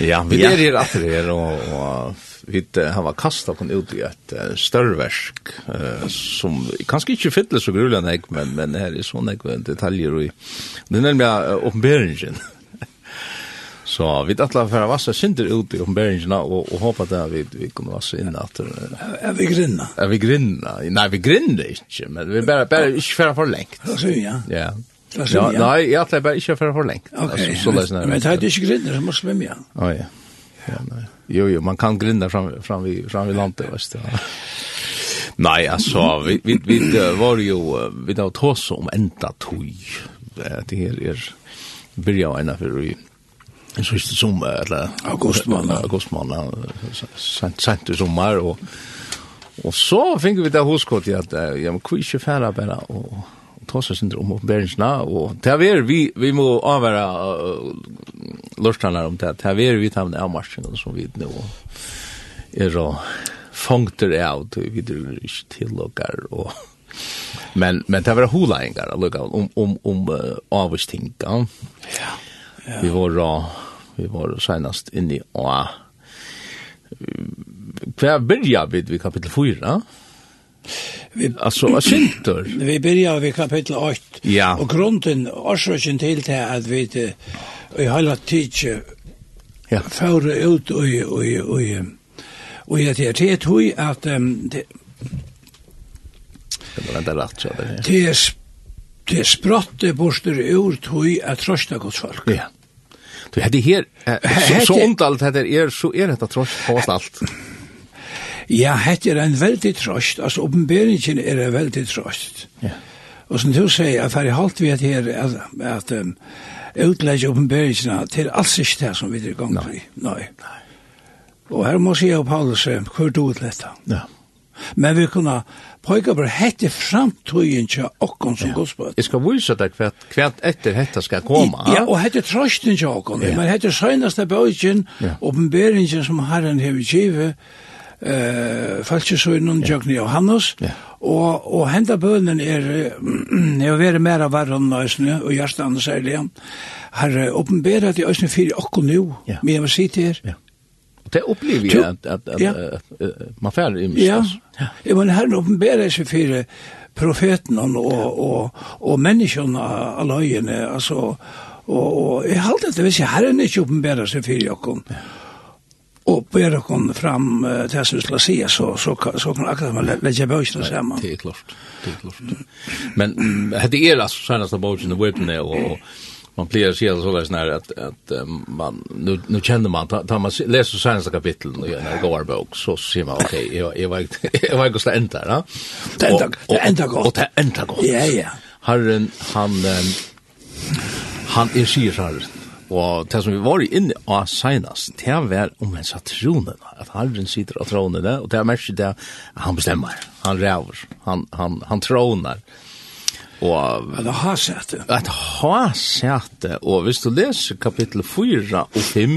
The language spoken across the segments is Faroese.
Ja, vi er her rätt det og, og vi har var kastat kon ut i et uh, större verk uh, som kanske inte fyller så grulig enn jeg, men men här är såna jag detaljer och det är nämligen uppenbarelsen. Så vi tatt la å vassa synder ut i uppenbarelsen och og håper att vi vi kommer vassa in att är vi grinna. Är vi grinna? Nej, vi grinner ikke, men vi bare, bara inte för för länge. Så ja. Ja. Ja, nei, jeg tror jeg bare ikke for for lengt. Ok, så men det er ikke grinner, man må svømme igjen. Å ja. ja nei. Jo, jo, man kan grinna fram, fram, vid, fram vid landet, vet du. Nei, altså, vi, vi, vi var jo, vi da tås om enda tog. Det her er, byrja ena for vi, en sørste sommer, eller Augustmåned. Augustmåned, sent sent i sommer, og, og så finner vi det hoskott i at, ja, men hvor ikke færre bare, og, tåsa synder om oppenberingsna, og det er vi, vi må avværa uh, lortanar om det, det er vi tar med avmarsingen som vi nå er og fangter av, vi videre ikke tillokkar, og men men det var holaingar lukka om om om uh, avstinka. Ja. ja. Vi var då vi var senast inne i A. Kvar byrja vid vi kapitel 4. Vi, alltså vad synter? Vi börjar vid kapitel 8. Ja. Och grunden orsaken till det att vi i hela tiden ja. för ut och och och och jag det är tog att det Det var inte rätt så det. Det det spratte borster ur tog att trösta Guds folk. Ja. Du hade här så ont allt det är så är det trots allt. Ja, hett er en veldig trøst, altså oppenberingen er en veldig trøst. Ja. Og som du sier, at her i halvt vi at her, at, at um, utlegge oppenberingen, til er alls ikke det som vi er i gang til. Nei. Nei. Og her må jeg og Paulus, hvor du utletta. Ja. Men vi kunne pojka bara hette framtøyen til okkon som ja. godspøt. Jeg skal vise deg hva, hva etter hette skal komme. Ja, og hette trøsten til okkon. Ja. Men hette søgneste bøyken, ja. oppenberingen som Herren hever givet, eh falskesønnen Jørgen Johannes yeah. og og henta bønnen er jeg være mer av varran nøysne og hjertan særlig har openbera til øysne fire okko nu yeah. men jeg til her yeah. Og det opplever jeg at, at, at, ja. at, at, man færre i mest. Ja, ja. men herren oppenberer seg fire profeten og, og, og, og menneskene av løgene. altså, og, og jeg halte at det hvis herren ikke oppenberer seg fire okko. Ja och bära kom fram uh, till som skulle se så så så kan akkurat man legge bøkene sammen. Det er klart. Det er klart. Men det är alltså senaste böjsen i og, och man blir så så där snär att att man nu nu känner man tar man läser senaste kapitlen och när går en bok så ser man okej jag jag var jag var just ända va. Ända ända går Och ända går Ja ja. Herren han han är sig så Og det som vi var inne av senast, det var om en satronen, at Herren sitter av tronene, og det er mest det at han bestemmer, han ræver, han, han, han troner. Og, at ha sete. At ha sete. Og hvis du leser kapittel 4 og 5,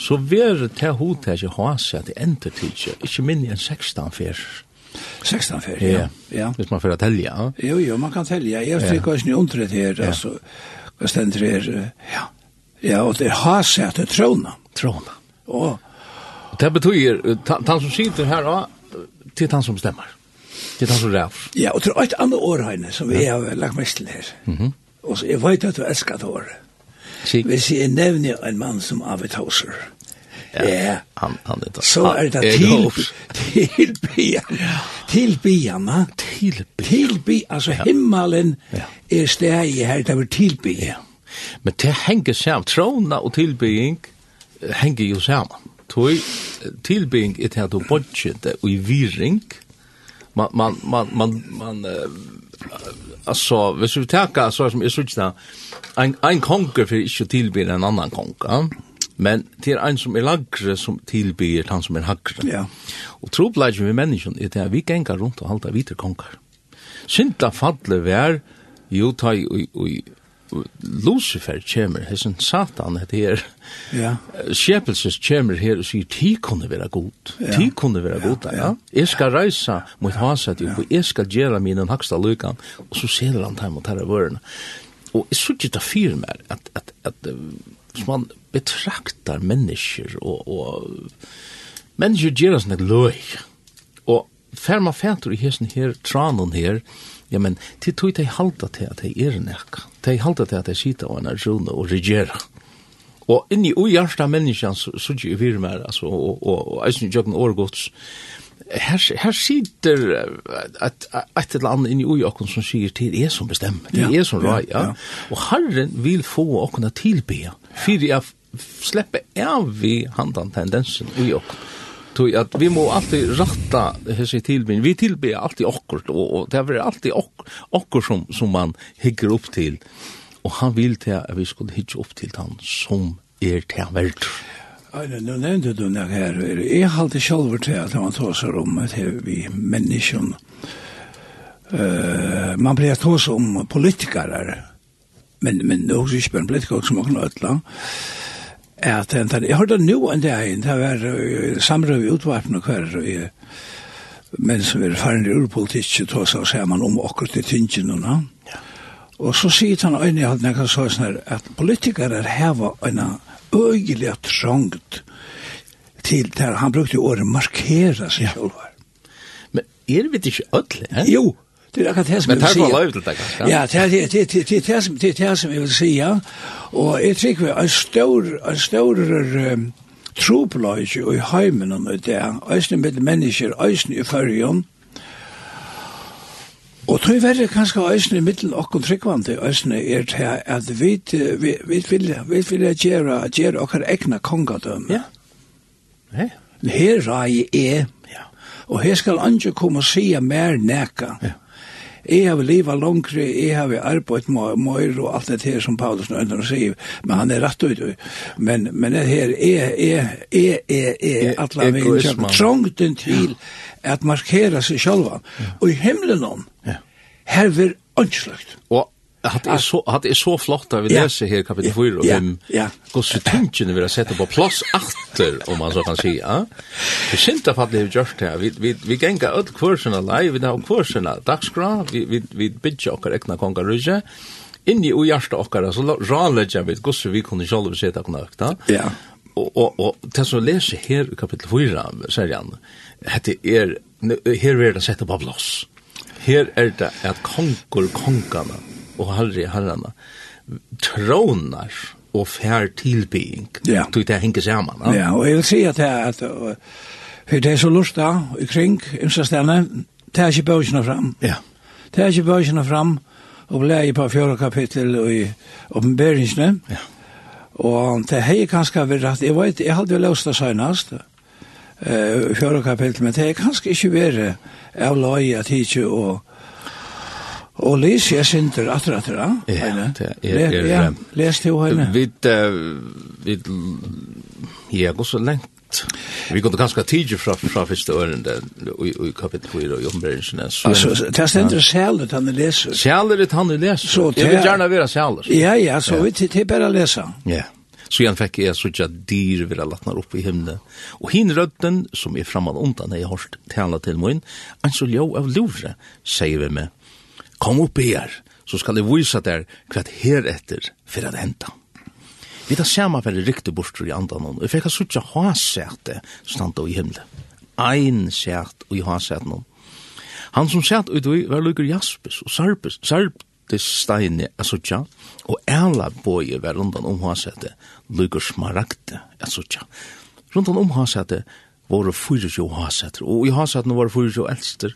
så ver det hodtetje ha sete enter tidsje, ikke minne enn 16 fyr. 16 fyr, ja. ja. Hvis man får telja. Jo, jo, man kan telja. Jeg fikk også nye undret her, altså, hva stendt her, ja. Ja, og det er sett til trona. Trona. Og det betyr, han som sitter her, det er han som bestemmer. Det er han som ræv. Ja, og det er et annet år henne som vi har lagt mest til her. Og så jeg vet at du elsker det året. Kik. Hvis jeg nevner en mann som Avet Hauser, Ja, ja. Han, han er det. Så er det til, til byan. Til byan, ja. Til byan. Til byan, altså himmelen er steg her, det er til byan. Ja. Men det henger sammen, trona og tilbygging henger jo sammen. Tøy tilbygging er til at du bodget og i viring. Man, man, man, man, man uh, altså, hvis vi tenker, så som jeg synes da, en, en konger for ikke tilbygge en annan konger, men det er en som er lagre som tilbygger han som er hagre. Ja. Og trobladjen vi mennesken er til at vi ganger rundt og halter videre konger. Synda fadle vær, jo, ta i, i, Lucifer kommer, hessen Satan heter her, ja. skjepelses kommer her og sier, ti kunne være god, ja. ti kunne være god, ja. ja. Jeg skal reise mot haset, ja. og jeg skal gjøre mine haksta lykan, og så ser han til mot herre av vørene. Og jeg synes ikke det fyrer meg, at, at, at hvis man betraktar mennesker, og, og mennesker gjør sånn et løy, og fer man fætter i hesten her, tranen her, Ja, men til tog de halda til at de er nek. De halda til at de sita og en rune og regera. Og inni ui hjarta menneskjan sudji vi firmer, altså, og, og, og eisen jøkken årgods, her, her sitter et, et eller annet inni ui okken som sier til er som bestemmer, til er som rai, ja. Og Herren vil få okken tilbe, fyrir jeg slipper av vi handan tendensen ui okken tog at vi må alltid ratta hese tilbyn. Vi tilbyr alltid okkurt, og, og det er alltid ok, som, som man hygger opp til. Og han vil til at vi skulle hygge opp til han som er til värld. Ja, nu nevnte du noe her. Jeg halte själva til at man tar sig om at vi människan. Uh, man blir tås om politikere. Men, men nog er også ikke bare politikere som man kan at en jeg hørte nu en dag inn, det var samrøy utvapen og hver, men som er faren i urpolitikk, tog seg man om akkurat i tingene, no? Ja. Og så sier han øyne i jeg kan så sånn her, at politikere heva en øyelig trangt til der, han brukte året markera seg selv. Men er vi ikke ødelig, eh? Jo, Det är akkurat det som jag vill säga. Men tack var löv till det kanske? Ja, det är det som jag vill säga. Och jag tycker vi en stor, en stor um, troplöjtje i heimen om det. Ösne med människor, ösne i färgen. Og tøy verre kanskje æsne i middelen okkur tryggvandi æsne er til at vi, vi, vi vilja, vi vilja gjera, gjera okkar egna kongadøm. Ja. Hey. Her rai er, ja. og her skal andre komme og sige mer neka. Ja. Jeg har livet langere, jeg har arbeidt mer og alt det her som Paulus nøyner å si, men han er rett ut. Men, men det her er, er, er, er, er, atla veien trångten til at markera seg sjálvan. Og i himmelen, her vil åndsløgt. Og Hatt er så, hatt er så flott at vi yeah. leser her kapitel 4 og 5 yeah. Gåse tungene vi har sett på plass atter, om man så kan si ja. Vi synte at det har gjort her Vi, vi, vi genga öll kursene live Vi har av dagskra Vi, vi, vi bygger okkar ekna konga ruje. Inni u jarsta okkar Så ranlegger vi gåse vi kunne sjolv seta kunna Ja Og, og, og so som her i kapitel 4, sier han, hette er, her er det sett på plass. Her er det at konkur kongene og herre herrarna tronar og fær tilbying. Ja. Du det henger sammen. Ja, ja og jeg vil si at det er at for det er så lust da, i kring, ymsa stedene, det er ikke bøysene fram. Ja. Det er ikke bøysene fram, og ble i på fjøra kapittel i oppenberingsene. Ja. Og det er kanskje vært at, jeg vet, jeg hadde jo løst det senast, uh, fjøra kapittel, men det er kanskje ikke vært av løy at ikke og Og les jeg synder atter atter, ja? Ja, det er... er ja, les til henne. Vi, vi, ja, går så lengt. Vi går ganske tidlig fra, fra første åren i kapitel 4 og i ombrennelsen. Altså, det er stendt sælet han er leser. Sælet han er leser. Så, jeg vil gjerne være sæler. Ja, ja, så vi til bare lese. Ja. Så igjen fikk jeg sånn at dyr vil ha lagt ned oppe i himmelen. Og hin rødden, som er fremad undan, jeg har hørt tala til min, en så ljå av lure, sier vi med kom opp her, så skal jeg vise der hva her etter for at hente. Vi tar samme for det riktig bortstår i andan og jeg fikk ha suttje ha sete stand i himmelen. Ein set og i ha sete noen. Han som sett ut i var lukker jaspes og sarpes, sarpes steine er suttje, og æla bøye var rundan om ha sete lykker smaragde er suttje. Rundan om ha sete våre fyrir jo ha sete, og i ha sete var fyrir jo eldster,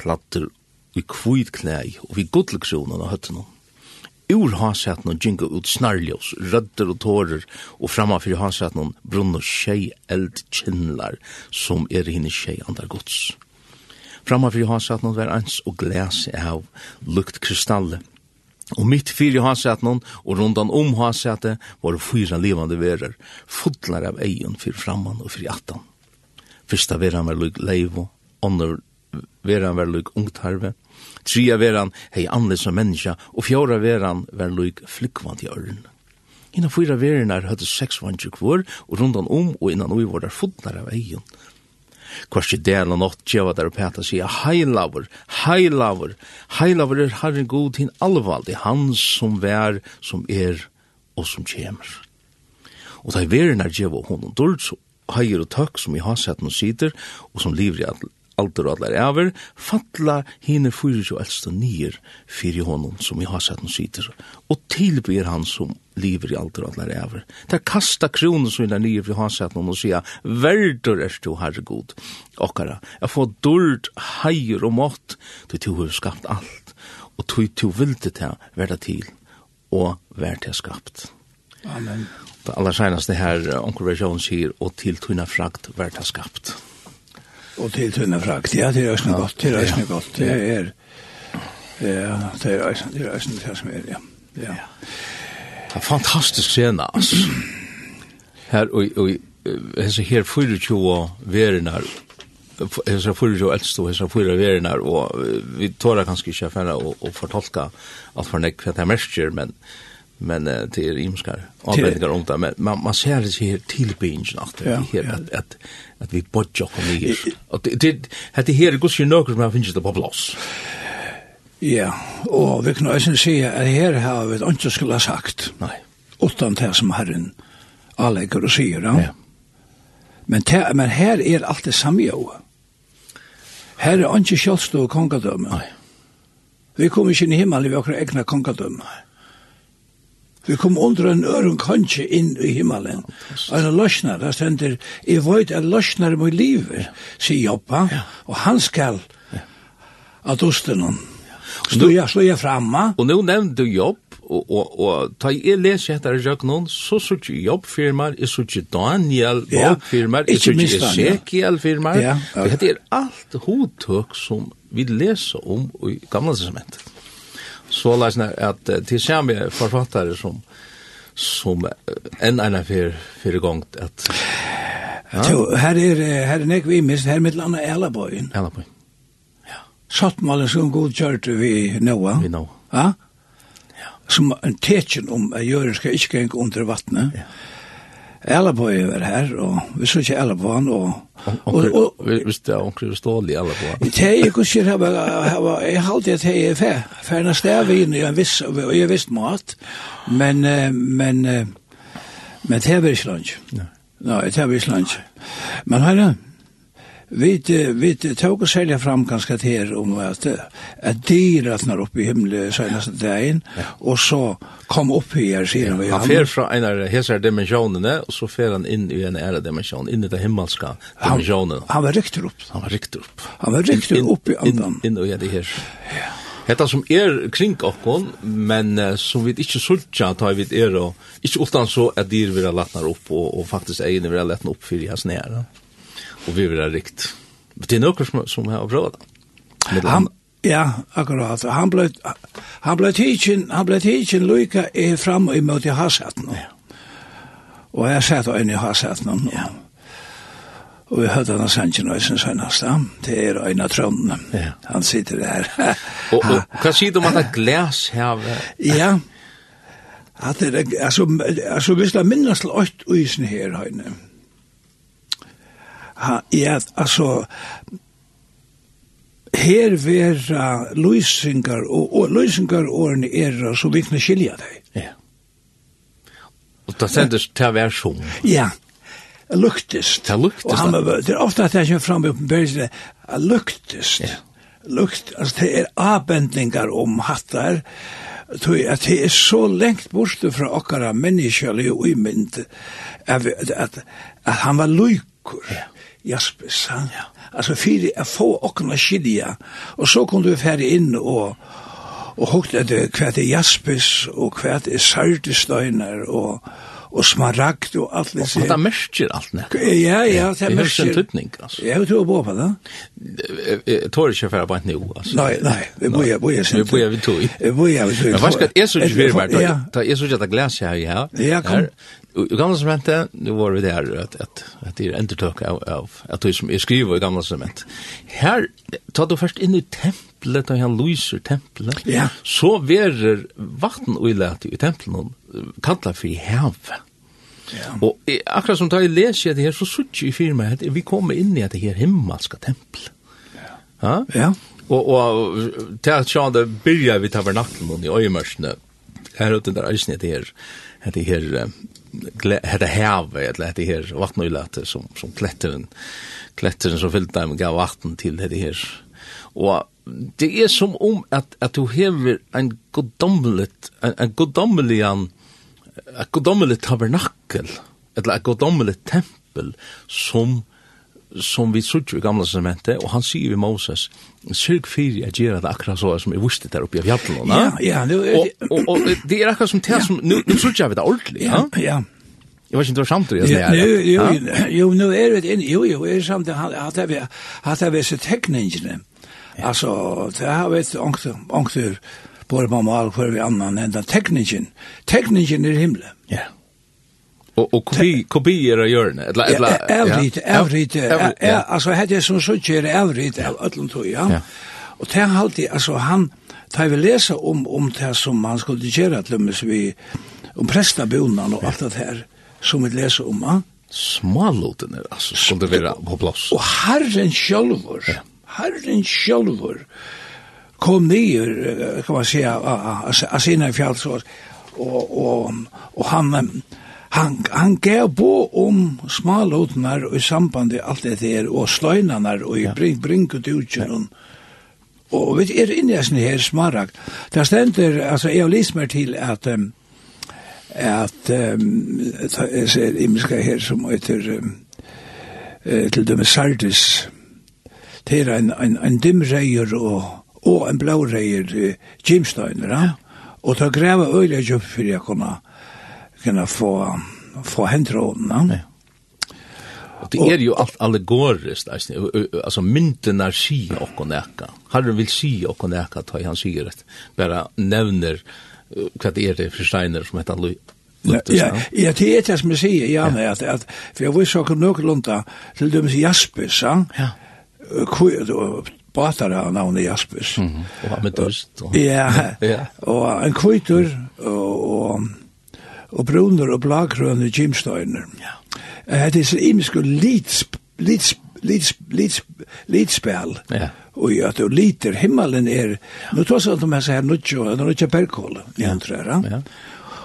klatter vi kvitt knæi, og vi gudleksjonen av høttene. Ur hansetten og djinga ut snarljås, rødder og tårer, og framma fyrir hansetten brunner tjei eld kinnlar, som er hinne tjei andar gods. Framma fyrir hansetten var ans og glas av lukt kristalle, Og mitt fyrir hansetnån og rundan om hansetne var fyra levande verer, fotlar av eion fyrir framman og fyrir attan. Fyrsta veran var luk leivo, ånder veran var luk ungtarve, Tria veran hei anleis som menneska, og fjora veran var loik flikkvant i ørn. Innan fyra verinar høyde seks vantjuk kvår, og rundan om og innan ui var der fotnar av eion. Kvarsi del og natt tjeva der og peta sia heilavur, heilavur, heilavur er herren god hin alvaldi, han som vær, som er og som kjemur. Og da verinar djeva honom dult, heier og takk som i hasetten og sider, og som livri alder og alder æver, fatla hine fyrir jo eldste nyer fyrir honom som i noen sider, og tilbyr han som lever i alder og allar æver. Der kasta kronen som er nyer fyrir hasaten og sier, verdur er du herregod, okkara, jeg får dult heier og mått, du to har skapt alt, og du to vilde til verda til, og verda skapt. Amen. Det aller seneste her, onkel Rajon sier, og til tunna frakt verda skapt. Amen. Og til tunne frakt, ja, det er også noe godt, det er også noe godt, det er, ja, det er også, det er også det som er, ja. Ja. Det er fantastisk scene, altså. Her, og, og, hese her 24 verinar, hese 24 eldst og hese 24 verinar, og vi tåra kanskje ikke affæra og, og fortolka alt for nek, for det er mersker, men, men det er imskar avbendingar om det, men man, man ser det her tilbyggingen at det her, at, at at vi bodja kom i Og det er her er gus jo nøkker som han finnes det på blås. Ja, og vi kan også si at her har vi ikke skulle ha sagt. Nei. Utan det som herren anlegger og sier. Ja. ja. Men, te, men her er alt det samme jo. Her er ikke kjølstå og kongadømme. Nei. Vi kommer ikke inn i himmelen ved våre egna kongadømme. Nei. Vi kom under en øren kanskje inn i himmelen. Og en løsner, der stender, jeg vet at løsner må livet, sier Joppa, og han skal at ostenon. Så jeg slår jeg framme. Og nå nevnte du Jobb, og, og, og ta jeg leser etter jeg noen, så så ikke Jobb firmaer, jeg så ikke Daniel Bob firmaer, jeg så ikke Ezekiel firmaer. Ja. Det er alt hodtøk som vi leser om i gamle testamentet så läs när att till samma författare som som en annan för för gång att Jo, här är här är Nick vi miss här med landa Ellaboyn. Ellaboyn. Ja. Schottmalen som god kört vi Noa. Vi Noa. Ja. Som en tecken om att göra ska inte gå under vattnet. Ja Alaboy er her, og vi så ikke Alaboy han, og... og Hvis det er omkring stål i på. Det er ikke sier, jeg halte at jeg er i en viss og jeg visst mat, men, men, men det er ikke lunch. Nei, det er ikke lunch. Men hei, Vi vi tog oss sälja fram ganska här om att att dyra när uppe i himlen senaste dagen och så kom upp här ser vi. Han fer från en av hesa dimensionerna och så fer han in i en ära dimension in i det himmelska dimensionen. Han var ryckt upp. Han var ryckt upp. Han var ryckt upp i andan. In i det här. Hetta som er kring okkon, men uh, som vi ikkje sultja ta vi er og ikkje utan så at dyr vil ha latnar opp og, og faktisk egin vil ha latnar opp fyrir hans næra og vi vil ha rikt. Men det er noe som, som har provat. Han, ja, akkurat. Han ble, han ble tidsin, han ble tidsin lykka i fram och emot i hasaten. Ja. Og jeg satt og i hasaten. Ja. og vi hørte han sannsyn og sin sønnast. Det er øyne av trøndene. Ja. Han sitter der. og, og hva sier du om at det glas her? ja, at det er, altså, altså, hvis det minnes til åtte uisen her, høyne. Ja ja, altså, her vera løysingar, og, og løysingar årene er så vi kan skilja deg. Ja. Og da sendes til å være som. Ja, luktist. Det luktes. Og han, det er ofte at jeg kommer fram i oppenbøyelsene, luktist. Ja. Lukt, altså det er avbendingar om hattar, tog at det er så lengt borte fra okkara menneskjølige og imynd, at, at, at han var lukur. Ja Jaspis, han, ja. Altså, fyrir jeg få okna skilja, og så kunne vi færre inn og, og hukt etter hva er Jaspis, og hva er Sardestøyner, og, og smaragd og alt det. Og det merker alt nett. Ja, ja, det merker. Det er en tydning, altså. Jeg tror på på det. Jeg tår ikke for å bare nå, altså. Nei, nei, vi må jeg, vi må Vi må vi tog. Vi må jeg, vi tog. Men hva skal jeg så ikke være, da jeg så ikke at jeg glas her, ja. Ja, kom i gamla sementet, nu var vi där att att att det är entertök av av att det som är skrivet i gamla sement. Här tar du först in i templet och han lyser templet. Ja. Så verer vatten och ilat i templet kallar för hav. Ja. Och akkurat som tar i läser det här så sutt i firma att vi kommer in i det här himmelska templet. Ja. Ja. Och och där så det börjar vi tabernakeln och i öjmörsne. Här ute där är det här. Det här hetta hava eller hetta her vatnulate som som kletteren kletteren som fyllt dem gav vatten til hetta her. Og det er som om at at du hever ein godommelit ein, ein godommelian ein godommelit tabernakel eller ein godommelit tempel som som vi sutja i gamla testamentet, og han sier vi Moses, sørg fyrir at gjera det akkurat så som er vusti der oppe i fjallet. Ja, ja. Nu, og, og, og, det er akkurat som det som, nu, nu sutja vi det ordentlig, ja? Ja, Jeg vet ikke om det var samtidig. Jo, jo, jo, er det inne, jo, jo, er det samtidig, at det er, at det er tekningene. Altså, det har vi et ångter, både på mal, hver vi annan, enn tekningen. Tekningen er himmelen. Ja. Yeah. Och och kopi kopier och gör det. Eller eller everyt everyt alltså hade som så kör av allum tog ja. Och det har alltid alltså han tar vi läsa om om det som man skulle göra till med vi om prästabonan och allt det här som vi läser om. Ja? Smalloten är alltså som det vara på plats. Och Herren självor. Herren själv kom ner kan man säga av sina fjällsår och och och han han, han gav bo om smalotnar og i samband med alt det her, og sløynanar og i ja. bring, bring ut. Og vi er inne i sånne her smarag. Det stender, altså, jeg lyser meg til at um, at um, jeg ser imiska her som heter um, til dem Sardis det er en, en, en dimreier og, og en blåreier uh, Jimsteiner, ja? og ta greve øyla jobb fyrir jeg kunne kunna få, få hendtrådene. Ja. Og det er jo alt allegoriskt, altså myndene si okko neka. Herren vil si okko neka, ta han sier et, bare nevner hva det er det for steiner som heter Louis. Ja, ja, det er det som jeg sier, Janne, ja. at, at, for jeg visste okkur nøkkelunda til dem som Jaspers, ja, ja. batar av navnet Jaspers. Mm -hmm. Og Hamidus. Ja, og en kvitur, og, og og brunner og blagrønne gymstøyner. Ja. Det er så imisk og litspel. Ja. Og ja, det er liter, himmelen er, nå tar sånn at de her nudjo, det er ikke bergkåle, i han tror, ja.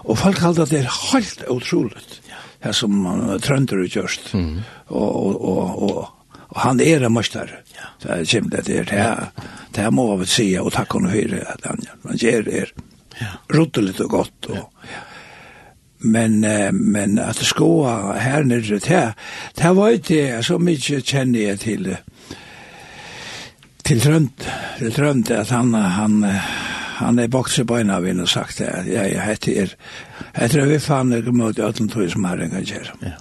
Og folk halda det er helt utroligt, her som man trønder ut gjørst, Mm. Og, og, og, og Og han er en møster. Ja. Det er det er, Det, det må vi si, og takk henne høyre. Han gjør det. Ja. Rottelig og godt. Og, ja men eh, men att skoa här nere där där var det så mycket känner jag till till trönt till trönt att han han han är boxer på en av en och sagt det ja jag heter er jag tror vi fann det mot att han tog som här en kanske ja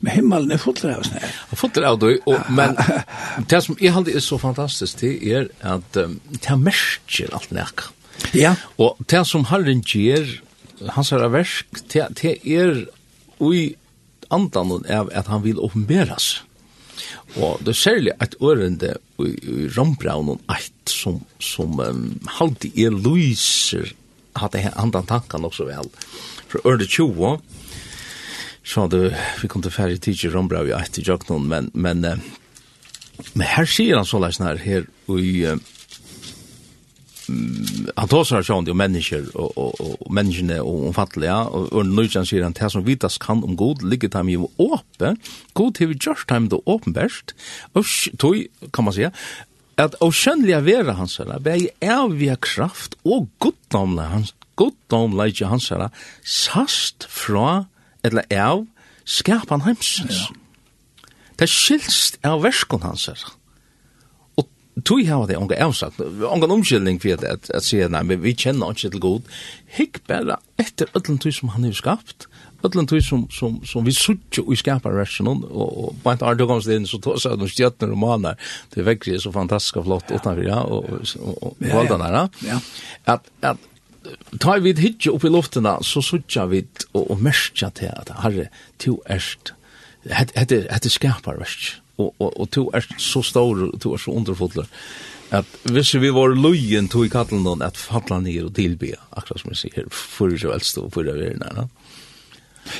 Men himmelen er fullt av snær. Fullt av du, og, men det som jeg aldri er så fantastisk, det er at um, det merker alt nek. Ja. Og det som Herren gjør, hans er versk, til er ui andan av at han vil åpenberas. Og det er særlig et ørende i, i rambraun og eit som, som um, alltid er lyser hadde andan tankan også vel. For ørende 20, så hadde vi kom til færre tid i Rombrau i eit i Jøknon, men, men, men her sier han så leis her, her uh, han tar seg sånn, sig om människor og, og, og menneskene och omfattelige, og, og nöjan sier han det som vitas kan om god ligger dem jo öppen god till vi time dem det bäst og tog, kan man si, at å oskönliga være hans herre, bäj är vi kraft og goddomle hans goddomle ikke hans herre, sast fra eller av, skapan hemsens ja. det skilst av verskon hans herre tui hava det onga avsagt, onga omkyldning for at, at sier, nei, men vi kjenner ikke til god. Hikk bare etter ödlen tui som han er skapt, ödlen tui som, som, som vi suttje i skapar versjonen, og, og på en artig komst inn, så tog seg noen stjøtner og maner, det vekker er så fantastisk og flott utanför, ja, og, og, og, og ja, ja. At, at tar vi hitje upp i luften så suttja vi og, og merskja til at herre, to erst, hette, hette skapar versjonen, og, og, og to er så stor, og to er så underfotler, at hvis vi var løyen to i kattelen då at falla ned og tilbe, akkurat som jeg sier, for så helst og for det verden her.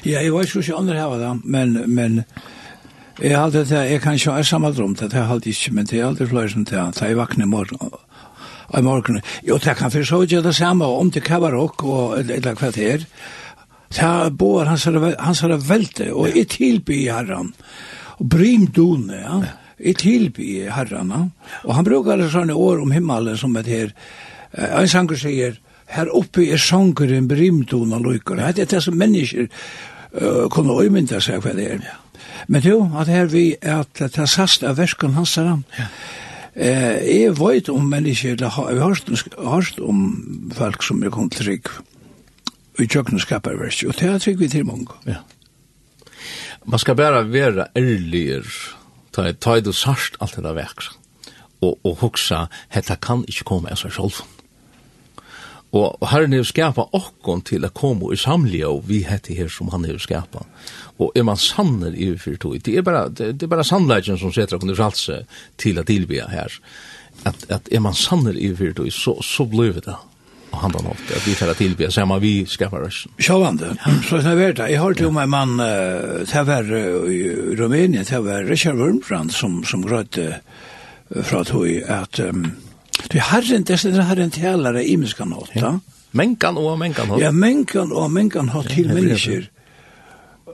Ja, jeg var ikke så andre her, da, men, men jeg har alltid det, jeg kan ikke ha samme drøm, det har jeg alltid ikke, men det er alltid flere som det, da jeg vakner i morgen, i morgen, jo, det kan for så vidt det samme, om det kan være og et eller kvarter, det er. Bor, han ser det velte, og jeg tilbyr herren, og Og brim dune, ja. I tilby herrarna. Og han brukar sånne år om himmelen som et her. En sanger sier, her oppe er sangeren brimdona lukar. Det er det som mennesker uh, kunne øymynda seg hva det er. Ja. Men jo, at her vi er at det er sast av versken hans her. Ja. Eh, jeg vet om mennesker, eller jeg har hørt om folk som er kommet trygg i tjøkkenskaparverset, og det er trygg vi til mange. Ja man ska bara vara ärlig ta ta du sast allt det der verk och och huksa dette kan inte komma av seg selv og, og Herren har skapet okkon til å komme i samlige og vi heter her som han har skapet Og er man sanner i for tog, det er bara, det, det er bara sannleggen som setter okkon i salse til å tilbya her. At, at er man sanner i for tog, så, så blir det Han något att vi tar till vi samma vi skapar oss. Sjövande. Så er det jag. Jeg har till min mann, det var i Rumänien det var Richard Wurmbrand som som grötte från tog at att det har inte det har en heller i människan något. Ja. Mänkan och mänkan har. Ja, mänkan och mänkan har till människor.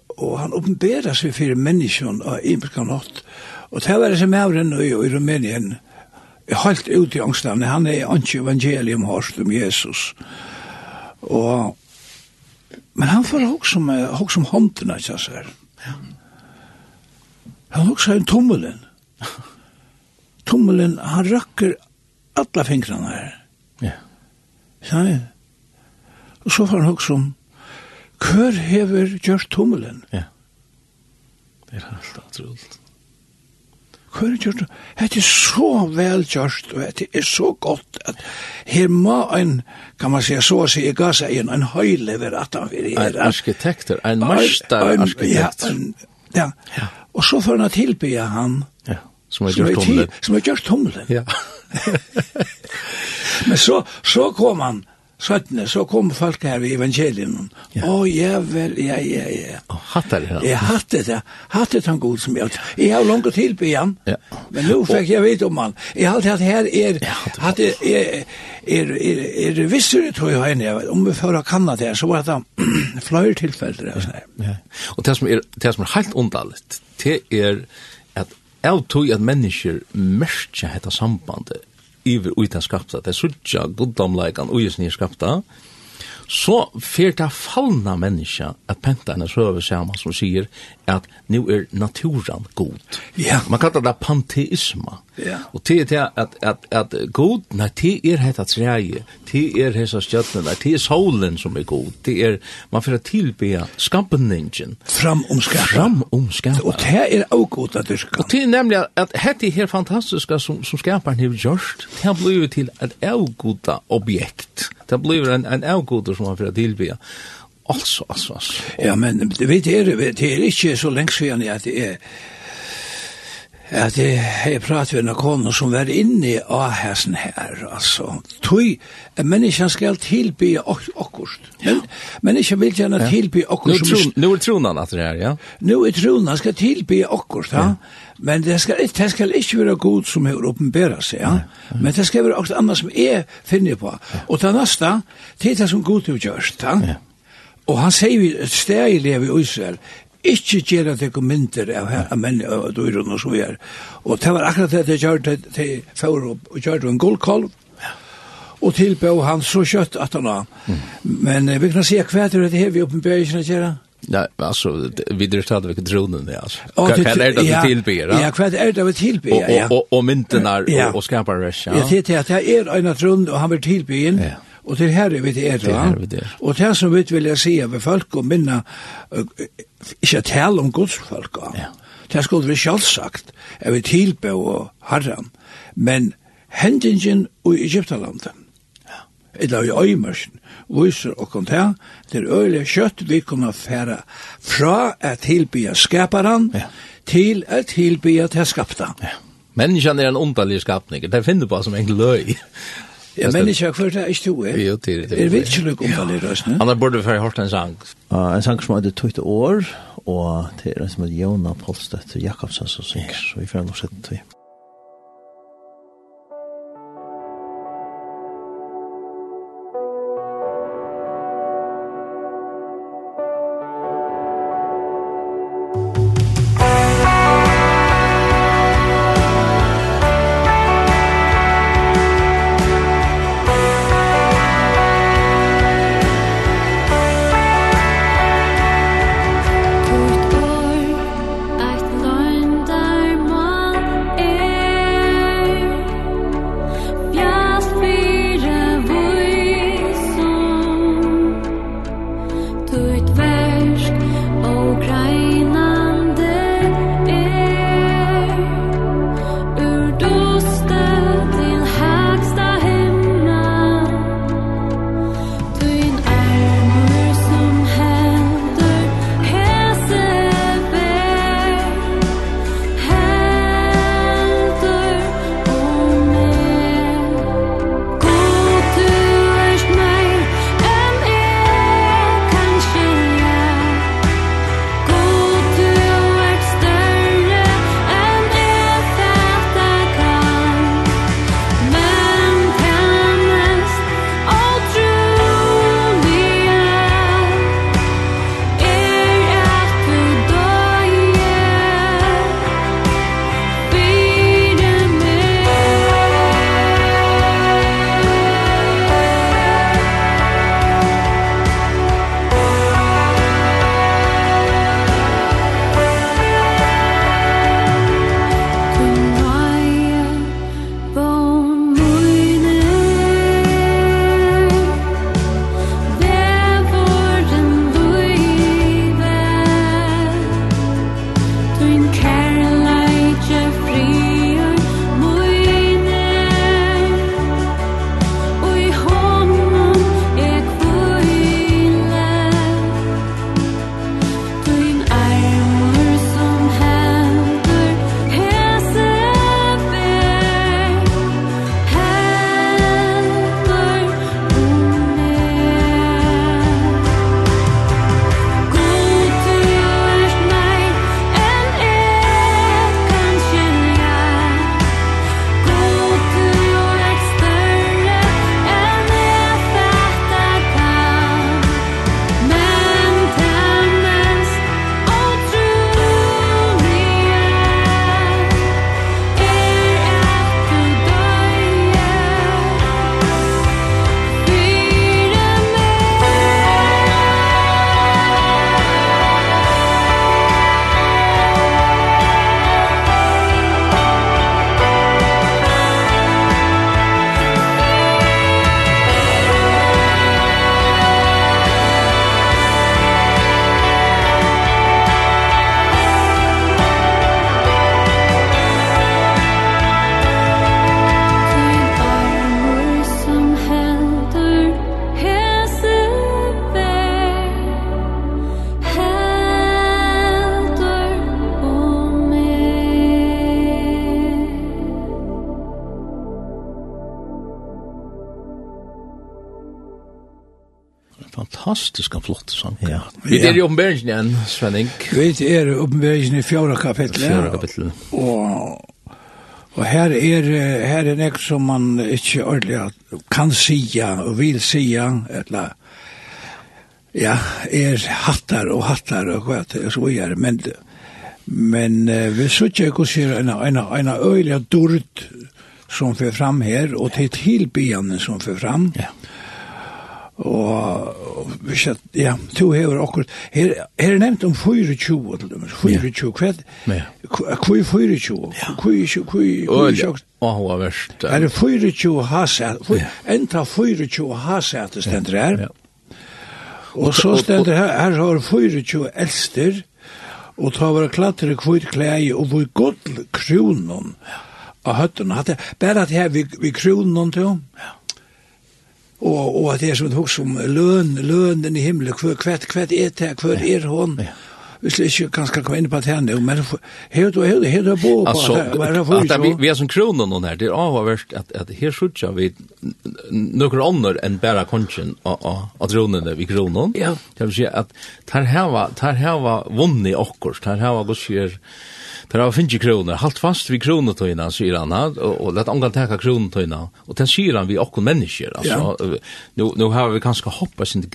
Och han uppenbarar sig för människan i imenska något. Og det var det som er i Rumänien. Ja helt ut i angstavne, han er ikke evangelium hørst om Jesus. Og, men han får også som, hokk som hånden, ikke jeg ser. Ja. Han hokk en tommelen. tommelen, han rakker alle fingrene her. Ja. Ja, Og så får han også som, hver hever gjørst tommelen? Ja. Det er helt utrolig hva er gjort? Det er så velgjørst, og det er så godt, at her må en, kan man säga så, så jeg ga seg en, en høyle at han vil gjøre. En arkitekter, en master arkitekter. Ja, ja, og så får han tilby han, ja, som har gjort tommelen. Som har gjort tommelen. Ja. Men så, så kom han, 17, så kom folk her i evangelien. Å, ja. oh, ja, vel, ja, ja, ja. Og hattet det ja. Jeg hattet det. Hattet han god som jeg. Jeg har langt til på igjen. Ja. Men nå fikk jeg vite om han. Jeg har alltid hatt her er, hatt er, er, er, er, er vissere, tror jeg, enn jeg. Om vi fører kanna det så var det flere tilfeller. Ja, ja. Og det som er, det som er helt ondallet, det er at jeg tror at mennesker merker dette sambandet iver uita skapta. Det er suttja goddomleikan uisni skapta, så fer det fallna menneska at penta henne søve saman som sier at nu er naturen god. Ja. Man kallar det panteisma. Ja. Og det er at, at, at god, nei, det er heta treie, det er hesa stjøttene, det er solen som er god, det er, man får tilbya skapningen. Fram om skapa. Fram om skapa. Og det er også god at dyrka. Og det er nemlig at hette her fantastiska som, som skaparen har gjort, det har blivit til et avgoda objekt. Det blir en, en avgoder som man får tilbya. Altså, altså, altså. Ja, men det vet det jeg, det er ikke så lenge siden at jeg at jeg har pratet med en kone som var inne av hessen her, altså. Tøy, menneske skal tilby akkurst. Men, menneske vil gjerne tilby akkurst. Nå, er tronan at det er, ja? Nå er tronan skal tilby akkurst, ja. Men det skal, det skal ikke være god som har åpenbæret seg, ja. Men det skal være akkurat annet som jeg finner på. Og det neste, det er det som god har gjørst, ja. Og han sier vi steg i livet i Israel, ikke gjøre at jeg kom mynter av menn og døren og så videre. Og det var akkurat det jeg gjør til før og gjør en guldkolv. og tilbå han så kjøtt at han har. Men vi kan si hva er det her vi oppenbøyer ikke gjøre? Nej, altså, vi drar stadig vilket dronen ja. alltså. Vad det vi tilbyr, Ja, Ja, hva er det vi tillber? ja. Og myntene mynten og och skapar rush. Ja, det er det er en drone og han vil tilbyr. Ja Og til her er vi det er, det er. Og det som vi vil jeg si av folk og minna, ikke tale om godsfolk, ja. det skulle vi selvsagt, er vi tilbe og herren. men hendingen i Egyptalandet, eller i øymørsen, viser og kom til, til øyelig kjøtt vi kunne fære fra at tilbe skaparen ja. til at tilbe til skapta. Ja. Menneskene er en underlig skapning. Det finner på som en löj. Ja, men ikke hva det er ikke du er. Jo, det er det. Er vi ikke lukk om det oss, ne? Annars burde vi få hørt en sang. En sang som hadde tøyt år, og det er en som heter Jona Polstedt Jakobsen som synger, så vi får nok sett det. fantastiskt flott sång. Ja. Vi är i uppenbarelsen igen, Svenning. Vi är i uppenbarelsen i fjärde kapitlet. Fjärde kapitlet. Och Og her er, her er nek som man ikke ordentlig kan sija og vil sija, eller ja, er hattar og hattar og hva det er så er, men, men uh, vi sutja ikke sier en, en, en øyelig dord som fyrir fram her, og til tilbygjane som fyrir fram, ja og hvis at, ja, to hever akkurat, her, her er nevnt om 24 til dem, 24, hva er Hvor er 24? Hva er 24? Og hva verst. Er det 24 hasæt, enda 24 hasæt stender her, ja. og så stender her, her har 24 elster, og ta våre klatre kvitt klei og vi godt kronen av høttene, bare at her vi kronen til, ja, og, og at det er som hos om løn, lønen i himmelen, hver, hver, hver er det, hver er hon, ja. Hvis det ikke kan skal komme inn på at henne, men her du her, her du på altså, at, at vi, vi er som kronen noen her, det er avhverst at, at her sutja vi noen ånder enn bæra kongen av dronene vi kronen. Ja. Det vil si at tar heva, tar heva vunni okkurs, tar heva gos sier, Der har finnje kronor. halt fast vi kroner tøyna, sier han, och och låt angan teka kroner och og den säger han vi och människor alltså ja. nu, nu har vi kanske hoppas inte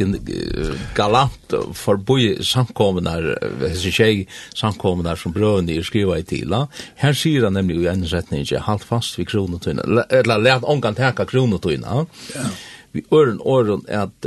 galant för forboi samkommunar, hessi tjej samkommunar som brøni er skriva i tila, Här säger han nämligen i enn inte. halt fast vi kroner tøyna, eller let angan teka kroner ja vi øren åren at,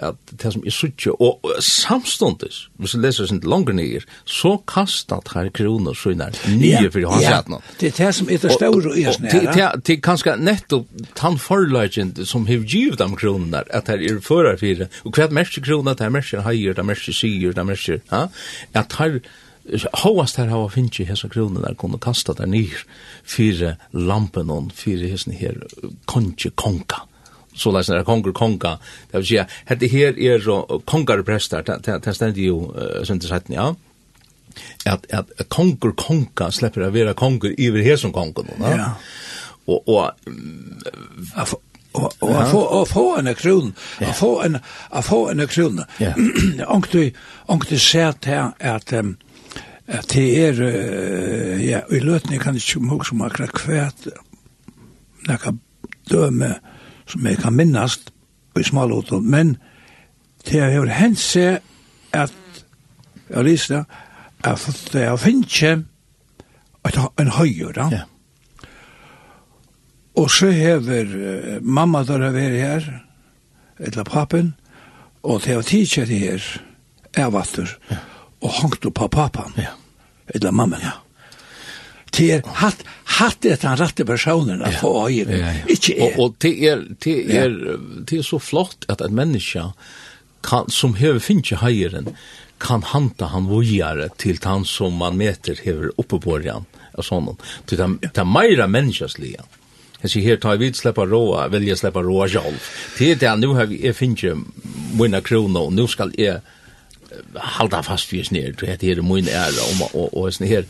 at det som er suttje, og, og samståndes, hvis du leser sin langer nyer, så kastat her kroner søgner nye for hans ja. Det er det som er det store i oss nære. Det er kanskje nettopp tann forlagen som har givet dem kroner, at her er fører fire, og hva er mest kroner, det er mest heier, det er mest sier, det er mest, at her Håast her hava finnje hesa kroner der kunne kasta der nyr fyrir lampen on fyrir hesni her konje konka så läs när konger konga det vill säga hade här är så kongar prästar det ständer ju sen det ja att att konger konga släpper att vara konger över här som konger då ja. och och og at få, få en kron, og få en, og få en kron. Onkti, onkti sett her at, at det er, ja, i løtning kan ikke huske om akkurat kvært nekka døme, som jeg kan minnast i smalåten, men det har er hendt seg at jeg lyser det, at det har finnet en høyre, da. Ja. Og så hever uh, mamma der har vært her, eller pappen, og det har tidskjett her, er vatter, ja. og hangt opp av pappen, ja. eller mamma. Ja til hatt hatt det han rette personen att få ja, ja, ja. Ikke er. Og, og det er, det er, det er så flott at en menneske kan, som hever finnes heieren kan hanta han vojare til han som man meter hever oppe på han og sånn. Til han, til han meira menneskeslige. Jeg sier her, tar vi släppa råa, velja släppa råa selv. Det er det, nu har vi, jeg finnes mina kroner, og nu skal jeg halda fast vi snär det heter det mun er och og og sån här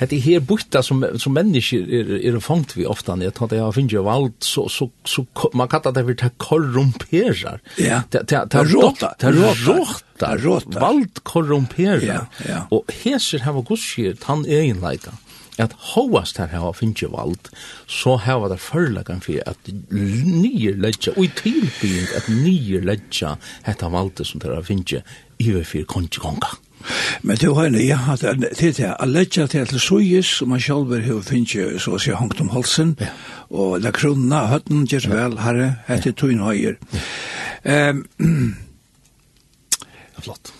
det butta som som människor er er fangt vi ofta når tatt tar det jag finner vald så så så man kallar det för ta korrumperar. Ja. Det det det råta det råta råta vald korrumperar. Ja og heser hava gudskjert han är leika at hoast her hava finnje vald, så hava det førlagan fyrir at nyer ledja, og i tilbygging at nyer ledja hetta valde som der finn finnje iver for kongekonga. Men du var ja, at det er å letja til til sujis, som man sjálfur hefur finnst så å si hongt om halsen, ja. og la krona, høtten, gjer vel, herre, etter tuin høyer. Ja. Flott.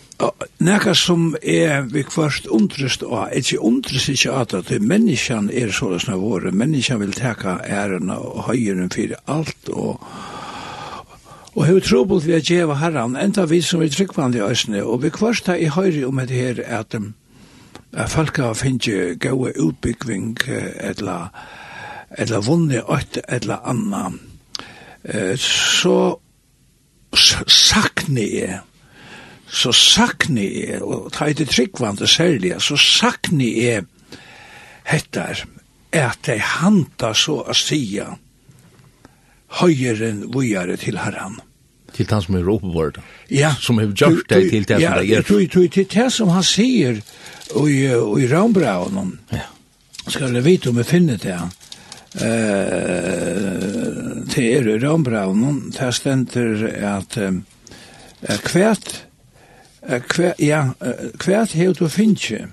Nekka som er vi kvart undrest av, ikke undrest ikke at at menneskjan er sånn våre, menneskjan vil teka æren og høyeren for alt og og hefur trobult vi a djeva herran, enda vi som er tryggvandi æsne, og vi kvarsta i høyri om et her at, um, at falka finnje gaua utbyggving etla, etla vunni ått etla anna, eh, så sakni jeg, så sakni jeg, og ta i det tryggvandi særlig, så sakni jeg hettar, at de handa så a stia, høyeren vujare til herran. Til han som er oppvård, ja. som har gjort det til det som det er? Ja, til det som han sier i Rambraun, ja. skal jeg vite om jeg finner det, eh til er i Rambraun, der stender at kvært, kvært, ja, kvært hev du finnkje.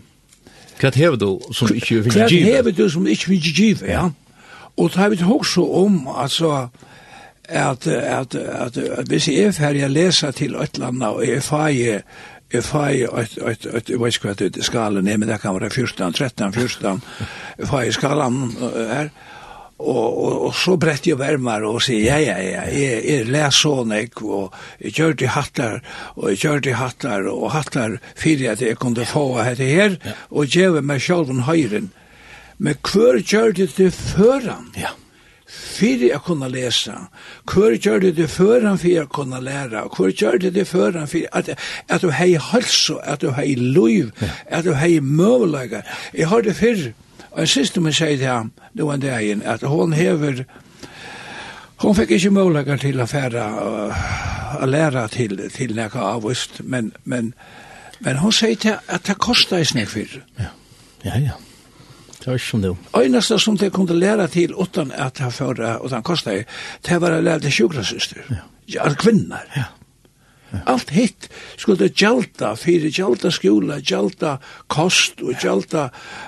Kvært hev du som ikke vil give. Kvært hev du som ikke vil give, ja. ja Og det har vi også om, altså, at, at, at, at hvis jeg er ferdig å lese til et eller annet, og jeg feie, jeg feie et, jeg vet ikke hva det er skalen er, men det kan være 14, 13, 14, jeg feie skalen her, og, og, og så brett jeg varmere og sier, ja, ja, ja, jeg, jeg leser sånn, jeg, og jeg gjør det hattar, og jeg gjør det hattar, og hattar fyrir at jeg kunne få dette her, og gjør meg selv en høyren, Men hver gjør det til føran? Ja. Fyrir jeg kunne lesa. Hver gjør det til føran fyrir jeg kunne læra. Hver gjør det til føran fyrir at, at du hei halso, at du hei loiv, ja. at du hei møvelaga. Jeg har det fyrr, og en siste min sier til ham, det var en dagen, at hon hever, hon fikk ikke møvelaga til å færa, å læra til, til nekka avvist, men, men, men hon sier til at det kostar i snakk fyrir. Ja, ja, ja. Det var ikke som du. Øyneste som de kunne lære til utan at det fører, og det kostet, det var å lære til sjukrasyster. Ja. Ja, kvinner. Ja. Ja. Alt hitt skulle gjalda fyrir gjalda skjula, gjalda kost og gjalda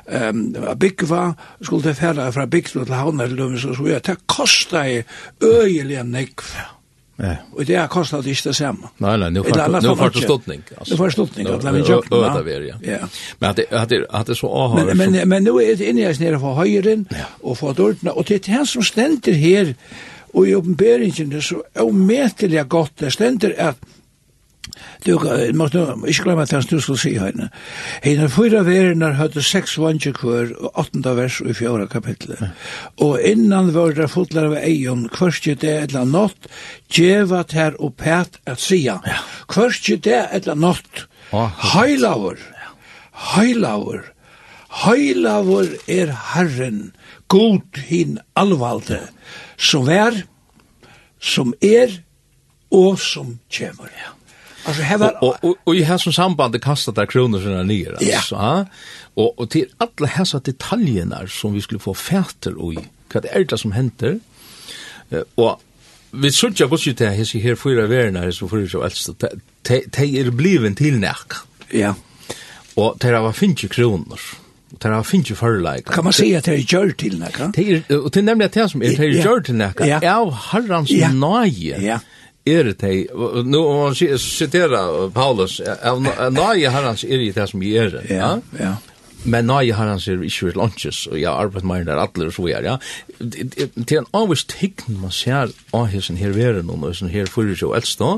um, byggva, skulle det færa fra byggva til havnar, så skulle det kosta øyelig øyelige nekv. Ja Nej. Och det har kostat det inte samma. Nej nej, nu har nu har det stottning. får var stottning att lämna jobb. Ja, det ja. Ja. Men att det att det att det så har Men men men nu är det inne jag snära för höjren och för dortna och det här som ständer här och i uppenbarelsen det så omätliga gott det ständer att Du måste inte glömma att han stod skulle si henne. Henne fyra vererna hadde seks vanger kvar och åttenda vers i fjärde kapitlet. Og innan var det fotlar av ejon, kvörstje det eller nått, djevat her og pæt at säga. Kvörstje det eller nått, heilavur, heilavur, heilavur er herren, god hin alvalde, som er, som er og som kjemur. Ja Alltså här var och och, och i här som samband kastar där kronor såna ner alltså. Ja. Och och till alla här så detaljerna som vi skulle få färter och vad det är det som händer. Eh och vi skulle ju också det här så här förra värna så för så alltså te är bliven till näck. Ja. Och det var finke kronor. Det var finke förlägg. Kan man säga att det är gjort till näck? Det är och det nämligen det som är det gjort till näck. Ja, Herrans nöje. Ja er det nu om man citera Paulus nej herrans er det det som er ja ja men nøye har han sier ikke vil lunches, og jeg arbeider meg der atler og så er, ja. Til en avvis tegn man ser av hessen her være noen, og hessen her fyrir seg og eldst da,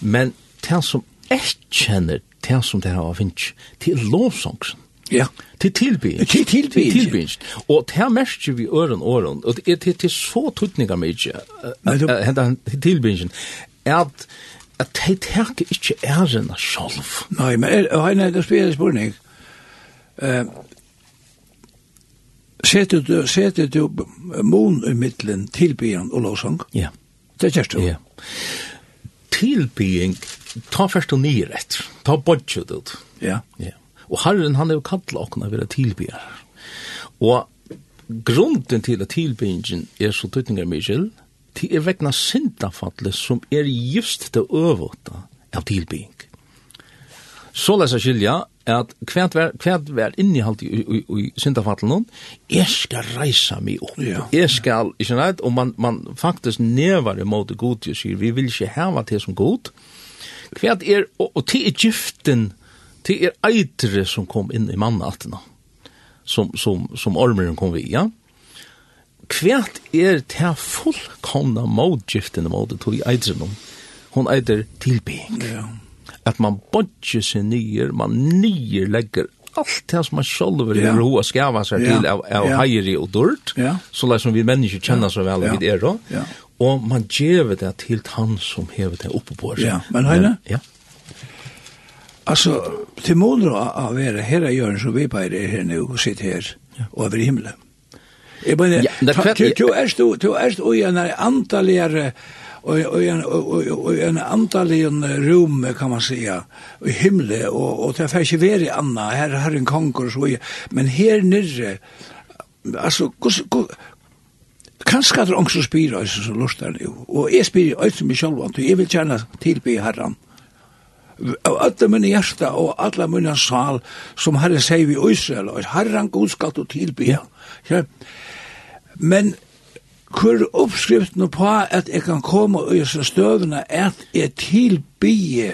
men til som jeg kjenner til som det har finnes, til lovsangsen. Ja. Til tilbygging. Til tilbygging. Til tilbygging. Og det her merker vi øren åren, og det er til, til så tøtninger mye, hentan til tilbygging, at at de tenker ikke æren av selv. Nei, men er, har en det spiller spørning. Uh, Setter du, setter du mon i middelen tilbygging og lovsang? Ja. Det kjørst du? Ja. Tilbygging, ta først og nyrett, ta bodget ut. Ja. Ja Og Herren, han er jo kallet åkna vera tilbyr. Og grunden til at tilbyringen er så tøytningar mykjel, til er vegna syndafallet som er just det øvåta av tilbyring. Så lesa skilja at kvært vær kvært vær innihald i i, i syndafallen er skal reisa meg opp. Ja. Er skal ikkje nei og man man faktisk nevar imot god til sier vi vil ikkje hava til som god Kvært er og, og til Egypten Det er eitre som kom inn i mannattene, som, som, som ormeren kom vi, ja. Kvært er det fullkomna motgiftene i måte tog i eitre noen. Hon eitre tilbygging. Ja. At man bodger seg nyer, man nyer legger allt det som man själv vill yeah. roa skava sig till av, av yeah. hajri och dörrt, yeah. så lär som vi människor känner så väl yeah. vid er då. Yeah. Och man ger det till han som hever det uppe på sig. Ja, men hejne? Ja. Altså, til måler å være her er Jørgen som vi bare er her nå og sitter her over himmelen. Jeg mener, du er stå, du er stå i en antalligere og i en en antalligen rum, kan man säga, i himle, og, og det er ikke veri anna, her har en konger, så, men her nirre, altså, kanskje det er ångst å spyr, som lustar nu, og jeg spyr, og jeg spyr, og jeg vil kjenne tilby herran, av alle mine hjerte og alle mine sal, som Herre sier vi i Israel, og Herren god skal du tilby. Ja. Men hvor oppskriften på at jeg kan komme i disse støvene, at jeg tilby.